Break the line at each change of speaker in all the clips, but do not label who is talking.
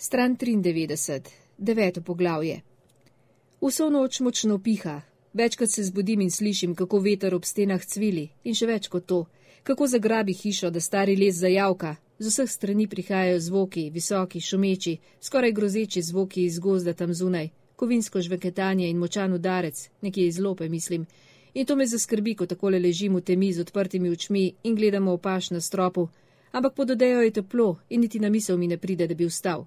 Stran 93, deveto poglavje. Vso noč močno piha, večkrat se zbudim in slišim, kako veter ob stenah cvili in še več kot to, kako zagrabi hišo, da stari les zajavka. Z vseh strani prihajajo zvoki, visoki, šumeči, skoraj grozeči zvoki iz gozda tam zunaj, kovinsko žveketanje in močan udarec, nekje iz lope, mislim. In to me zaskrbi, ko takole ležim v temi z odprtimi očmi in gledamo opaš na stropu, ampak pod odejo je toplo in niti na misel mi ne pride, da bi vstal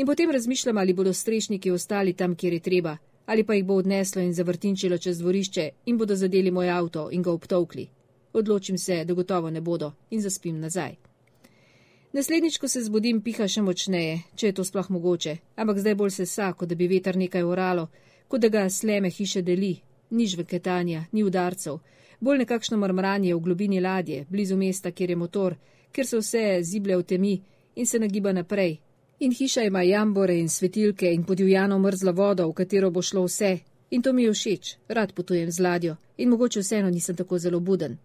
in potem razmišljam, ali bodo strešniki ostali tam, kjer je treba, ali pa jih bo odneslo in zavrtinčilo čez dvorišče in bodo zadeli moj avto in ga obtovkli. Odločim se, da gotovo ne bodo in zaspim nazaj. Naslednjič, ko se zbudim, piha še močneje, če je to sploh mogoče, ampak zdaj bolj se sa, kot da bi veter nekaj oralo, kot da ga sleme hiše deli, ni žveketanja, ni udarcev, bolj nekakšno mrmranje v globini ladje, blizu mesta, kjer je motor, kjer se vse ziblje v temi in se nagiba naprej, In hiša ima jambore in svetilke in podivjano mrzlo vodo, v katero bo šlo vse. In to mi je všeč, rad potujem z ladjo in mogoče vseeno nisem tako zelo buden.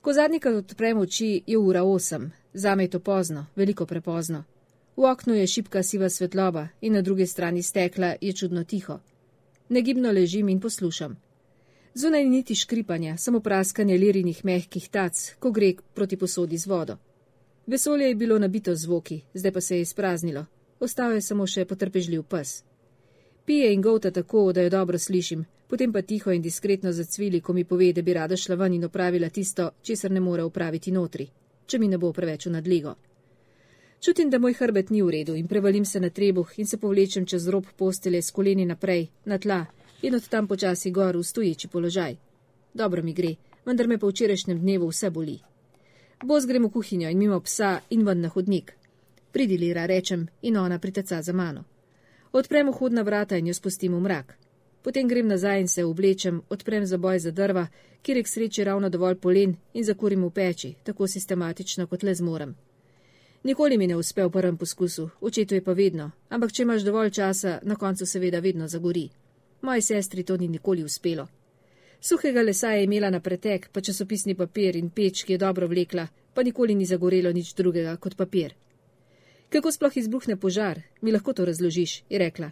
Ko zadnjikrat odprem oči, je ura osem, zame je to pozno, veliko prepozno. V oknu je šipka siva svetloba in na drugi strani stekla je čudno tiho. Negibno ležim in poslušam. Zunaj ni niti škripanja, samo praskanje lirinih mehkih tac, ko gre proti posodi z vodo. Vesolje je bilo nabito zvoki, zdaj pa se je izpraznilo. Ostal je samo še potrpežljiv pes. Pije in govta tako, da jo dobro slišim, potem pa tiho in diskretno zacvili, ko mi pove, da bi rada šla ven in opravila tisto, česar ne more upraviti notri, če mi ne bo preveč v nadligo. Čutim, da moj hrbet ni v redu in prevalim se na trebuh in se povlečem čez rob postele s koleni naprej, na tla in od tam počasi gor v stoječi položaj. Dobro mi gre, vendar me po včerajšnjem dnevu vse boli. Boz grem v kuhinjo in mimo psa in ven na hodnik. Pridi, Lira, rečem, in ona priteca za mano. Odprem vhodna vrata in jo spustim v mrak. Potem grem nazaj in se oblečem, odprem zaboj za drva, kjer je k sreči ravno dovolj polen in zakurim v peči, tako sistematično kot le zmorem. Nikoli mi ne uspe v prvem poskusu, očetu je pa vedno, ampak če imaš dovolj časa, na koncu seveda vedno zagori. Moji sestri to ni nikoli uspelo. Suhega lesa je imela na pretek, pa časopisni papir in peč, ki je dobro vlekla, pa nikoli ni zagorelo nič drugega kot papir. Kako sploh izbruhne požar, mi lahko to razložiš, je rekla.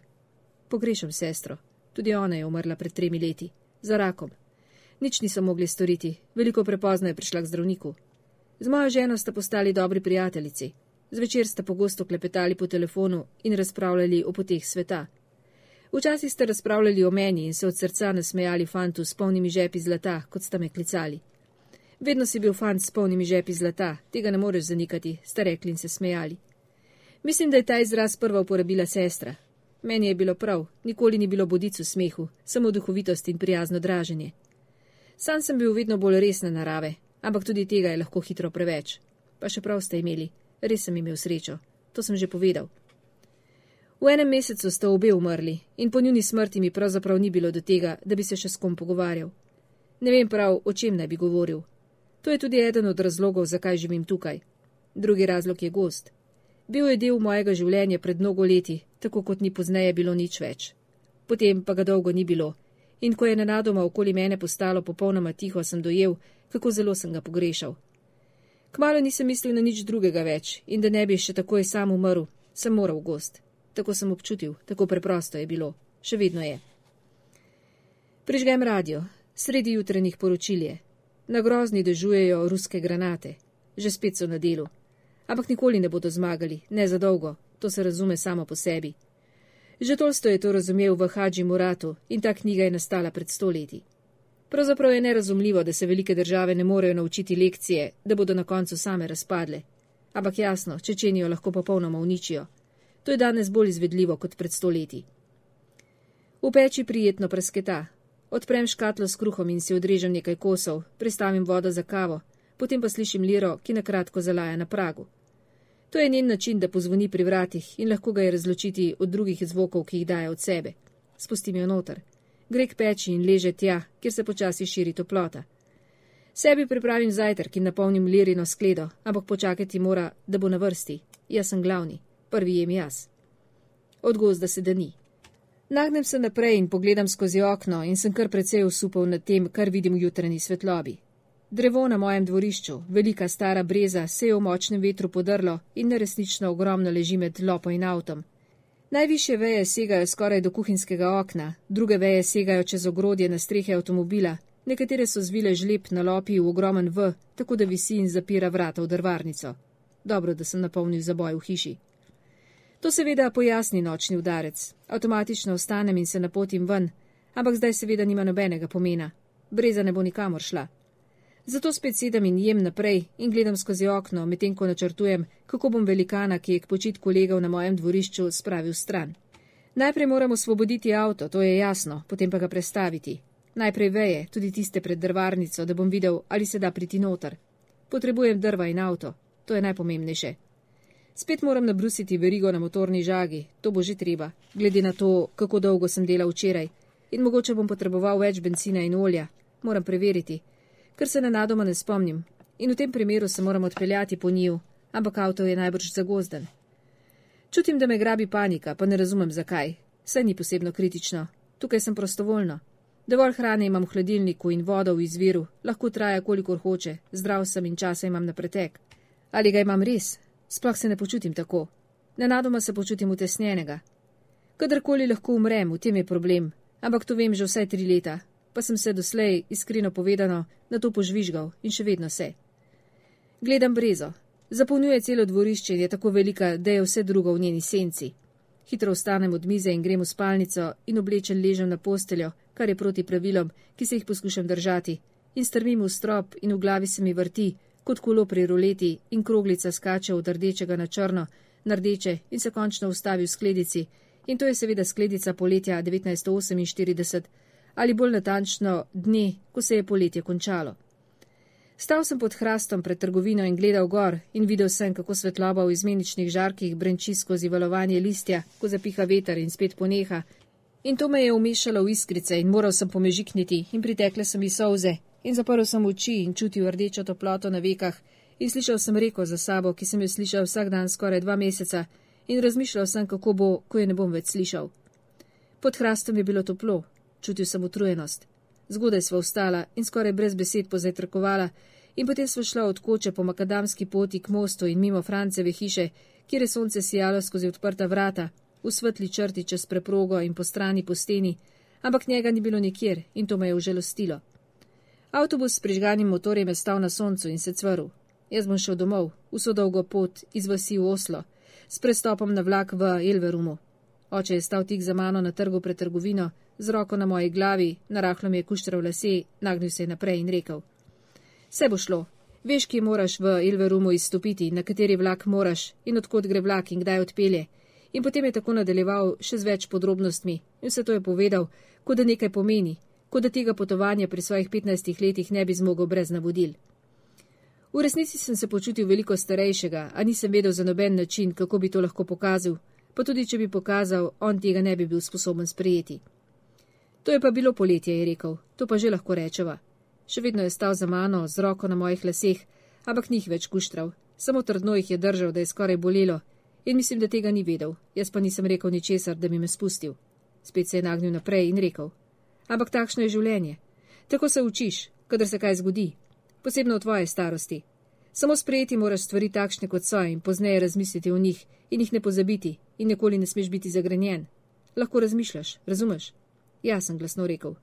Pogrešam sestro. Tudi ona je umrla pred tremi leti. Za rakom. Nič niso mogli storiti, veliko prepozno je prišla k zdravniku. Z mojo ženo sta postali dobri prijateljici. Zvečer sta pogosto klepetali po telefonu in razpravljali o poteh sveta. Včasih ste razpravljali o meni in se od srca nasmejali fantu s polnimi žepi zlata, kot sta me klicali. Vedno si bil fant s polnimi žepi zlata, tega ne moreš zanikati, ste rekli in se smejali. Mislim, da je ta izraz prva uporabila sestra. Meni je bilo prav, nikoli ni bilo bodicu smehu, samo duhovitost in prijazno draženje. Sam sem bil vedno bolj resne narave, ampak tudi tega je lahko hitro preveč. Pa še prav ste imeli, res sem imel srečo, to sem že povedal. V enem mesecu sta obe umrli in po njuni smrti mi pravzaprav ni bilo do tega, da bi se še s kom pogovarjal. Ne vem prav, o čem naj bi govoril. To je tudi eden od razlogov, zakaj živim tukaj. Drugi razlog je gost. Bil je del mojega življenja pred mnogo leti, tako kot ni pozneje bilo nič več. Potem pa ga dolgo ni bilo. In ko je nenadoma okoli mene postalo popolnoma tiho, sem dojel, kako zelo sem ga pogrešal. Kmalo nisem mislil na nič drugega več in da ne bi še takoj sam umrl, sem moral gost. Tako sem občutil, tako preprosto je bilo, še vedno je. Prižgem radio, sredi jutrenih poročil je. Na grozni dežujejo ruske granate, že spet so na delu. Ampak nikoli ne bodo zmagali, ne za dolgo, to se razume samo po sebi. Že Tolsto je to razumel v Hadži Muratu in ta knjiga je nastala pred stoletji. Pravzaprav je nerazumljivo, da se velike države ne morejo naučiti lekcije, da bodo na koncu same razpadle. Ampak jasno, Čečenijo lahko popolnoma uničijo. To je danes bolj izvedljivo kot pred stoletji. V peči prijetno presketa. Odprem škatlo s kruhom in si odrežem nekaj kosov, pristavim vodo za kavo, potem pa slišim Liro, ki nakratko zalaja na pragu. To je njen način, da pozvoni pri vratih in lahko ga je razločiti od drugih zvokov, ki jih daje od sebe. Spustim jo noter. Gre k peči in leže tja, kjer se počasi širi toplota. Sebi pripravim zajtrk in napolnim lirino skledo, ampak počakati mora, da bo na vrsti. Jaz sem glavni prvi jem jaz. Od gozda se da ni. Nagnem se naprej in pogledam skozi okno in sem kar precej usupal nad tem, kar vidim v jutranji svetlobi. Drevo na mojem dvorišču, velika stara breza, se je v močnem vetru podrlo in neresnično ogromno leži med lopo in avtom. Najvišje veje segajo skoraj do kuhinjskega okna, druge veje segajo čez ogrodje na strehe avtomobila, nekatere so zvile žlep na lopi v ogromen V, tako da visi in zapira vrata v drvarnico. Dobro, da sem napolnil zaboj v hiši. To seveda pojasni nočni udarec. Avtomatično ostanem in se napotim ven, ampak zdaj seveda nima nobenega pomena. Breza ne bo nikamor šla. Zato spet sedem in jem naprej in gledam skozi okno, medtem ko načrtujem, kako bom velikana, ki je k počitku legal na mojem dvorišču, spravil stran. Najprej moramo osvoboditi avto, to je jasno, potem pa ga prestaviti. Najprej veje, tudi tiste pred drvarnico, da bom videl, ali se da priti noter. Potrebujem drva in avto, to je najpomembnejše. Spet moram nabrusiti verigo na motorni žagi, to bo že treba, glede na to, kako dolgo sem delal včeraj. In mogoče bom potreboval več benzina in olja. Moram preveriti, ker se nenadoma ne spomnim. In v tem primeru se moram odpeljati po njiju, ampak avto je najbrž zagozden. Čutim, da me grabi panika, pa ne razumem zakaj. Vse ni posebno kritično. Tukaj sem prostovoljno. Dovolj hrane imam v hladilniku in vodo v izviru, lahko traja kolikor hoče, zdrav sem in časa imam na pretek. Ali ga imam res, Sploh se ne počutim tako. Nenadoma se počutim utesnjenega. Kadarkoli lahko umrem, v tem je problem, ampak to vem že vsaj tri leta, pa sem se doslej, iskreno povedano, na to požvižgal in še vedno se. Gledam brezo. Zapolnjuje celo dvorišče in je tako velika, da je vse drugo v njeni senci. Hitro vstanem od mize in grem v spalnico in oblečen ležem na posteljo, kar je proti pravilom, ki se jih poskušam držati, in strmim v strop in v glavi se mi vrti, kot kolo pri ruleti in kroglica skače od rdečega na črno, na rdeče in se končno ustavi v skledici. In to je seveda skledica poletja 1948 ali bolj natančno dne, ko se je poletje končalo. Stal sem pod hrastom pred trgovino in gledal gor in videl sem, kako svetloba v izmeničnih žarkih brenči skozi valovanje listja, ko zapiha veter in spet poneha. In to me je umešalo v iskrice in moral sem pomežikniti in pritekle so mi solze in zaprl sem oči in čutil rdečo toploto na vekah in slišal sem reko za sabo, ki sem jo slišal vsak dan skoraj dva meseca in razmišljal sem, kako bo, ko je ne bom več slišal. Pod hrastom je bilo toplo, čutil sem utrujenost. Zgodaj sva vstala in skoraj brez besed pozajtrkovala in potem sva šla od koče po makadamski poti k mostu in mimo Franceve hiše, kjer je sonce sijalo skozi odprta vrata, v svetli črti čez preprogo in po strani po steni, ampak njega ni bilo nikjer in to me je užalostilo. Avtobus s prižganim motorjem je stal na soncu in se cvrl. Jaz bom šel domov, vso dolgo pot iz vasi v Oslo, s prestopom na vlak v Elverumu. Oče je stal tik za mano na trgu pred trgovino, z roko na moji glavi, narahlo mi je kuštral lase, nagnil se je naprej in rekel: Vse bo šlo. Veš, kje moraš v Elverumu izstopiti, na kateri vlak moraš in odkot gre vlak in kdaj odpelje. In potem je tako nadaljeval še z več podrobnostmi in vse to je povedal, kot da nekaj pomeni, kot da tega potovanja pri svojih 15 letih ne bi zmogel brez navodil. V resnici sem se počutil veliko starejšega, a nisem vedel za noben način, kako bi to lahko pokazal, pa tudi če bi pokazal, on tega ne bi bil sposoben sprejeti. To je pa bilo poletje, je rekel, to pa že lahko rečeva. Še vedno je stal za mano, z roko na mojih laseh, ampak njih več kuštral, samo trdno jih je držal, da je skoraj bolelo, in mislim, da tega ni vedel, jaz pa nisem rekel ničesar, da bi me spustil. Spet se je nagnil naprej in rekel: Ampak takšno je življenje. Tako se učiš, kadar se kaj zgodi, posebno v tvoje starosti. Samo sprejeti moraš stvari takšne, kot so in pozneje razmisliti o njih in jih ne pozabiti in nikoli ne smeš biti zagrenjen. Lahko razmišljaš, razumeš? Ja, sem glasno rekel.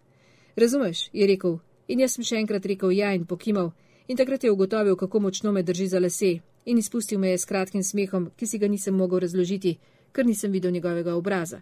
Razumeš, je rekel in jaz sem še enkrat rekel ja in pokimal in takrat je ugotovil, kako močno me drži za lase in izpustil me je s kratkim smehom, ki si ga nisem mogel razložiti, ker nisem videl njegovega obraza.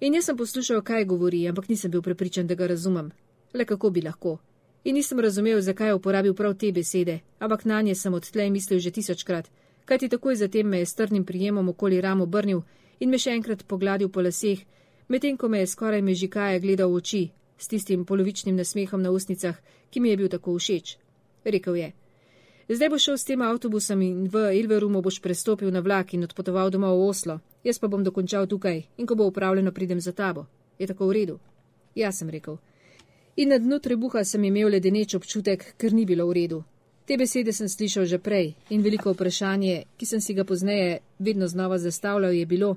In jaz sem poslušal, kaj govori, ampak nisem bil prepričan, da ga razumem. Le kako bi lahko. In nisem razumel, zakaj je uporabil prav te besede, ampak na nje sem odtlej mislil že tisočkrat, kajti takoj zatem me je strnim prijemom okoli ram obrnil in me še enkrat pogladil po laseh, medtem ko me je skoraj mežikaje gledal v oči, s tistim polovičnim nasmehom na ustnicah, ki mi je bil tako všeč. Rekel je: Zdaj boš šel s tem avtobusom in v Ilverumu boš prestopil na vlak in odpotoval domov v Oslo, jaz pa bom dokončal tukaj in ko bo upravljeno, pridem za tabo. Je tako v redu? Ja, sem rekel. In na dnu trebuha sem imel ledeneč občutek, ker ni bilo v redu. Te besede sem slišal že prej in veliko vprašanje, ki sem si ga pozneje vedno znova zastavljal, je bilo,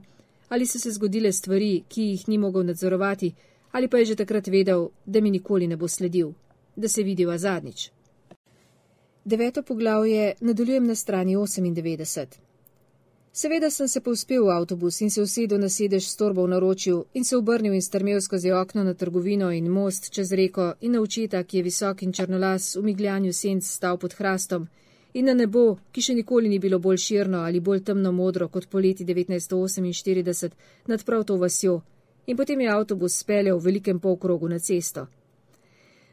ali so se zgodile stvari, ki jih ni mogel nadzorovati, ali pa je že takrat vedel, da mi nikoli ne bo sledil, da se vidiva zadnjič. Deveto poglavje nadaljujem na strani 98. Seveda sem se povspel v avtobus in se usedel na sedež s torbo v naročju in se obrnil in strmel skozi okno na trgovino in most čez reko in na očeta, ki je visok in črnolas v migljanju senc stal pod hrastom. In na nebo, ki še nikoli ni bilo bolj širno ali bolj temno modro kot poleti 1948 nad prav to vasjo. In potem je avtobus speljal v velikem polkrogu na cesto.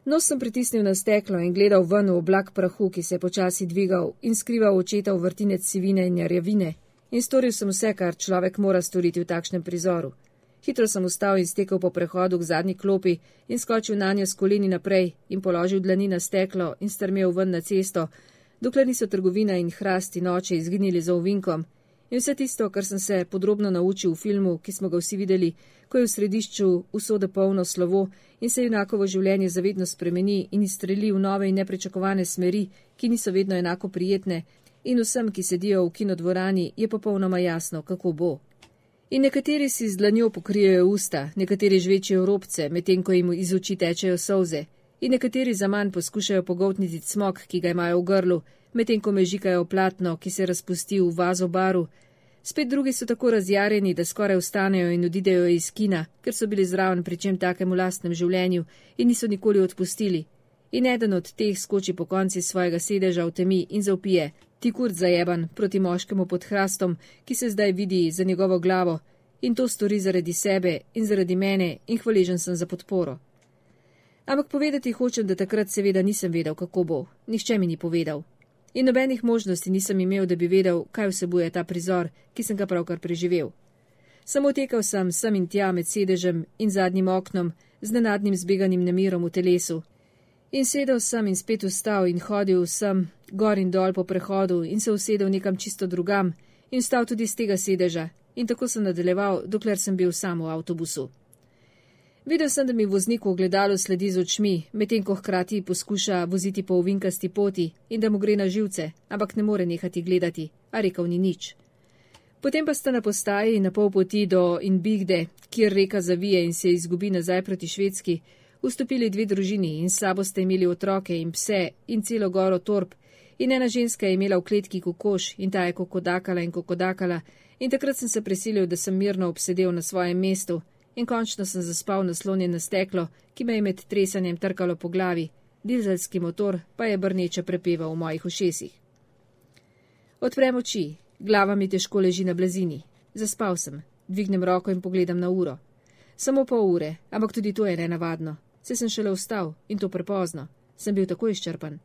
Nos sem pritisnil na steklo in gledal ven v oblak prahu, ki se je počasi dvigal in skrival očeta v vrtinec sivine in jarjavine in storil sem vse, kar človek mora storiti v takšnem prizoru. Hitro sem vstal in stekel po prehodu k zadnji klopi in skočil na njo s koleni naprej in položil dlani na steklo in strmel ven na cesto, dokler niso trgovina in hrasti noče izginili za ovinkom in vse tisto, kar sem se podrobno naučil v filmu, ki smo ga vsi videli, ko je v središču usode polno slovo in se junakovo življenje zavedno spremeni in izstreli v nove in nepričakovane smeri, ki niso vedno enako prijetne, in vsem, ki sedijo v kinodvorani, je popolnoma jasno, kako bo. In nekateri si z dlanjo pokrijejo usta, nekateri žvečejo robce, medtem ko jim iz oči tečejo solze, in nekateri za manj poskušajo pogotniti smog, ki ga imajo v grlu, medtem ko mežikajo platno, ki se razpusti v vazo baru. Spet drugi so tako razjarjeni, da skoraj vstanejo in odidejo iz kina, ker so bili zraven pri čem takem v lastnem življenju in niso nikoli odpustili. In eden od teh skoči po konci svojega sedeža v temi in zaupije, ti kurd zajeban proti moškemu pod hrastom, ki se zdaj vidi za njegovo glavo, in to stori zaradi sebe in zaradi mene in hvaležen sem za podporo. Ampak povedati hočem, da takrat seveda nisem vedel, kako bo. Nihče mi ni povedal. In nobenih možnosti nisem imel, da bi vedel, kaj vsebuje ta prizor, ki sem ga pravkar preživel. Samo tekal sem sem in tja med sedežem in zadnjim oknom, z nenadnim zbeganim nemirom v telesu. In sedel sem in spet vstal in hodil sem gor in dol po prehodu in se usedel nekam čisto drugam in vstal tudi z tega sedeža in tako sem nadaljeval, dokler sem bil sam v avtobusu. Videl sem, da mi voznik v ogledalu sledi z očmi, medtem ko hkrati poskuša voziti po ovinkasti poti in da mu gre na živce, ampak ne more nehati gledati, a rekel ni nič. Potem pa sta na postaji na pol poti do Inbigde, kjer reka zavije in se izgubi nazaj proti Švedski, vstopili dve družini in s sabo sta imeli otroke in pse in celo goro torb, in ena ženska je imela v kletki kokoš in ta je kokodakala in kokodakala, in takrat sem se prisilil, da sem mirno obsedel na svojem mestu in končno sem zaspal naslonjen na steklo, ki me je med tresanjem trkalo po glavi, dizelski motor pa je brneče prepeval v mojih ušesih. Odprem oči, glava mi težko leži na blazini. Zaspal sem, dvignem roko in pogledam na uro. Samo pol ure, ampak tudi to je nenavadno. Se sem šele vstal in to prepozno. Sem bil tako izčrpan.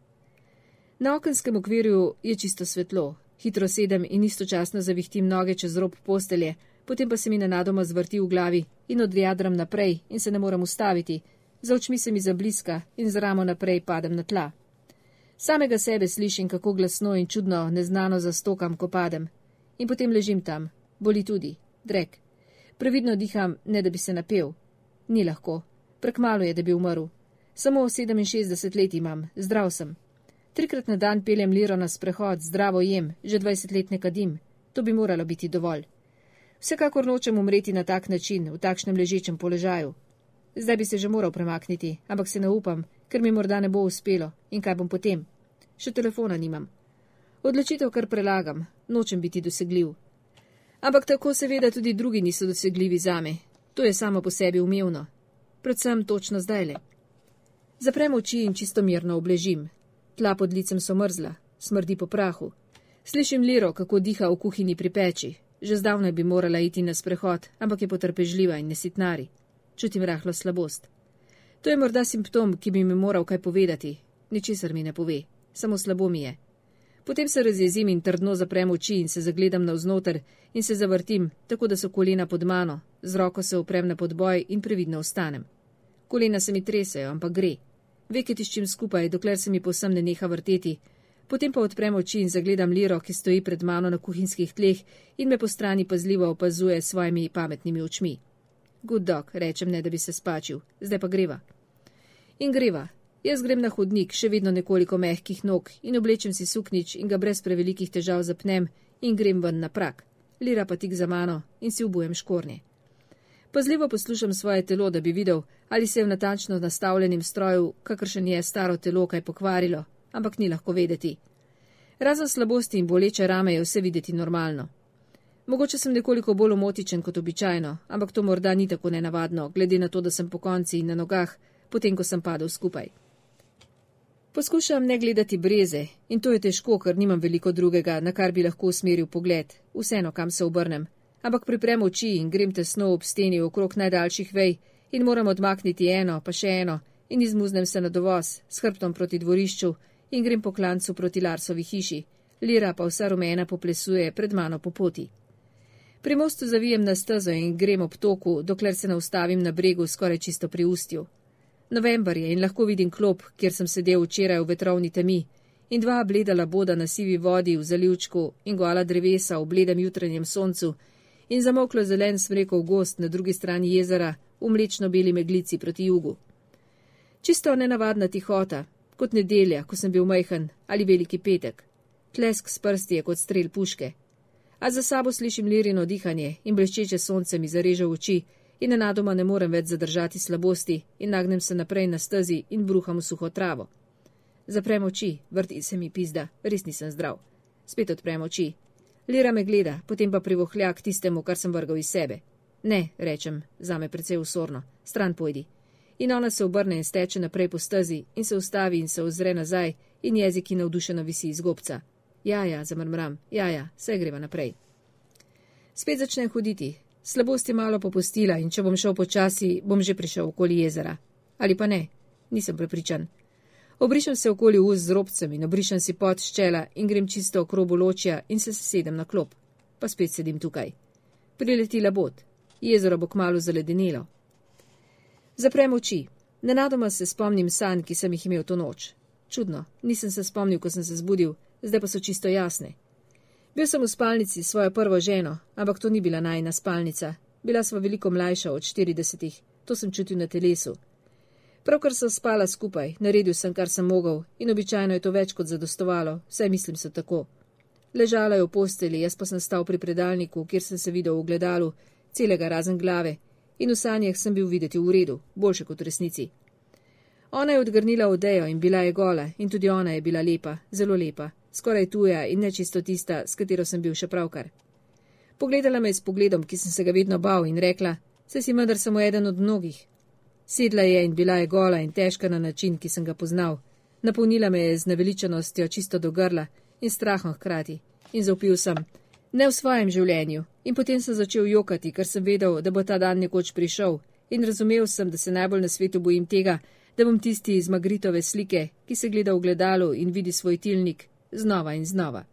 Na okenskem okvirju je čisto svetlo. Hitro sedem in istočasno zavihtim noge čez rob postelje, potem pa se mi nenadoma zvrti v glavi in odjadram naprej in se ne morem ustaviti, za očmi se mi zabliska in z ramo naprej padem na tla. Samega sebe slišim, kako glasno in čudno neznano zastokam, ko padem. In potem ležim tam, boli tudi, drek. Previdno diham, ne da bi se napel. Ni lahko, prekmalo je, da bi umrl. Samo 67 let imam, zdrav sem. Trikrat na dan peljem liro na sprehod, zdravo jem, že 20 let ne kadim. To bi moralo biti dovolj. Vsekakor nočem umreti na tak način, v takšnem ležečem položaju. Zdaj bi se že moral premakniti, ampak se ne upam, ker mi morda ne bo uspelo in kaj bom potem. Še telefona nimam. Odločitev kar prelagam, nočem biti dosegljiv. Ampak tako seveda tudi drugi niso dosegljivi zame. To je samo po sebi umevno. Predvsem točno zdaj le. Zaprem oči in čisto mirno obležim. Tla pod licem so mrzla, smrdi po prahu. Slišim Liro, kako diha v kuhinji pri peči, Že zdavnaj bi morala iti na sprehod, ampak je potrpežljiva in nesitnari. Čutim rahlo slabost. To je morda simptom, ki bi mi moral kaj povedati. Ničesar mi ne pove, samo slabo mi je. Potem se razjezim in trdno zaprem oči in se zagledam navznoter in se zavrtim, tako da so kolena pod mano, z roko se oprem na podboj in previdno ostanem. Kolena se mi tresajo, ampak gre. Veke tiščim skupaj, dokler se mi posem ne neha vrteti, Potem pa odprem oči in zagledam Liro, ki stoji pred mano na kuhinjskih tleh in me po strani pazljivo opazuje s svojimi pametnimi očmi. Good dog, rečem ne, da bi se spačil, zdaj pa greva. In greva. Jaz grem na hodnik, še vedno nekoliko mehkih nog, in oblečem si suknič in ga brez prevelikih težav zapnem in grem ven na prak. Lira pa tik za mano in si obujem škornje. Pazljivo poslušam svoje telo, da bi videl, ali se je v natančno nastavljenem stroju, kakršen je staro telo, kaj pokvarilo, ampak ni lahko vedeti. Razen slabosti in boleče rame je vse videti normalno. Mogoče sem nekoliko bolj omotičen kot običajno, ampak to morda ni tako nenavadno, glede na to, da sem po konci in na nogah, potem ko sem padel skupaj. Poskušam ne gledati breze in to je težko, ker nimam veliko drugega, na kar bi lahko usmeril pogled, vseeno kam se obrnem. Ampak priprem oči in grem tesno ob steni okrog najdaljših vej in moram odmakniti eno, pa še eno in izmuznem se na dovoz, s hrbtom proti dvorišču in grem po klancu proti Larsovi hiši. Lira pa vsa rumena poplesuje pred mano po poti. Pri mostu zavijem na stezo in grem ob toku, dokler se ne ustavim na bregu skoraj čisto pri ustju. November je in lahko vidim klop, kjer sem sedel včeraj v vetrovni temi, in dva bledala boda na sivi vodi v zalivčku in goala drevesa v bledem jutranjem soncu in zamoklo zelen smrekov gost na drugi strani jezera v mlečno-beli meglici proti jugu. Čisto nenavadna tihota, kot nedelja, ko sem bil majhen ali veliki petek. Tlesk s prsti je kot strel puške a za sabo slišim lirino dihanje in bleščeče sonce mi zareže oči in nenadoma ne morem več zadržati slabosti in nagnem se naprej na stezi in bruham v suho travo. Zaprem oči, vrti se mi pizda, res nisem zdrav. Spet odprem oči. Lira me gleda, potem pa privohlja k tistemu, kar sem vrgal iz sebe. Ne, rečem, zame precej usorno, stran pojdi. In ona se obrne in steče naprej po stezi in se ustavi in se ozre nazaj in jeziki navdušeno visi iz gobca. Ja, ja, zamrmram, ja, ja, vse greva naprej. Spet začnem hoditi. Slabost je malo popustila in če bom šel počasi, bom že prišel okoli jezera. Ali pa ne, nisem prepričan. Obrišem se okoli ust z robcem in obrišem si pot ščela in grem čisto okrobo ločja in se sesedem na klop. Pa spet sedim tukaj. Prileti labot. Jezero bo kmalo zaledenelo. Zaprem oči. Nenadoma se spomnim sanj, ki sem jih imel to noč. Čudno, nisem se spomnil, ko sem se zbudil, zdaj pa so čisto jasne. Bil sem v spalnici s svojo prvo ženo, ampak to ni bila najna spalnica. Bila sva veliko mlajša od 40, to sem čutil na telesu. Pravkar sem spala skupaj, naredil sem, kar sem mogel, in običajno je to več kot zadostovalo, vsaj mislim se tako. Ležala je v posteli, jaz pa sem stal pri predalniku, kjer sem se videl v gledalu, celega razen glave, in v sanjah sem bil videti v redu, boljše kot v resnici. Ona je odgrnila odejo in bila je gola, in tudi ona je bila lepa, zelo lepa, skoraj tuja in nečisto tista, s katero sem bil še pravkar. Pogledala me je s pogledom, ki sem se ga vedno bal in rekla: Se si vendar samo eden od mnogih. Sedla je in bila je gola in težka na način, ki sem ga poznal. Napolnila me je z naveličanostjo čisto do grla in strahom hkrati. In zaupil sem: Ne v svojem življenju. In potem sem začel jokati, ker sem vedel, da bo ta dan nekoč prišel. In razumel sem, da se najbolj na svetu bojim tega, da bom tisti iz Magritove slike, ki se gleda v gledalu in vidi svoj tilnik, znova in znova.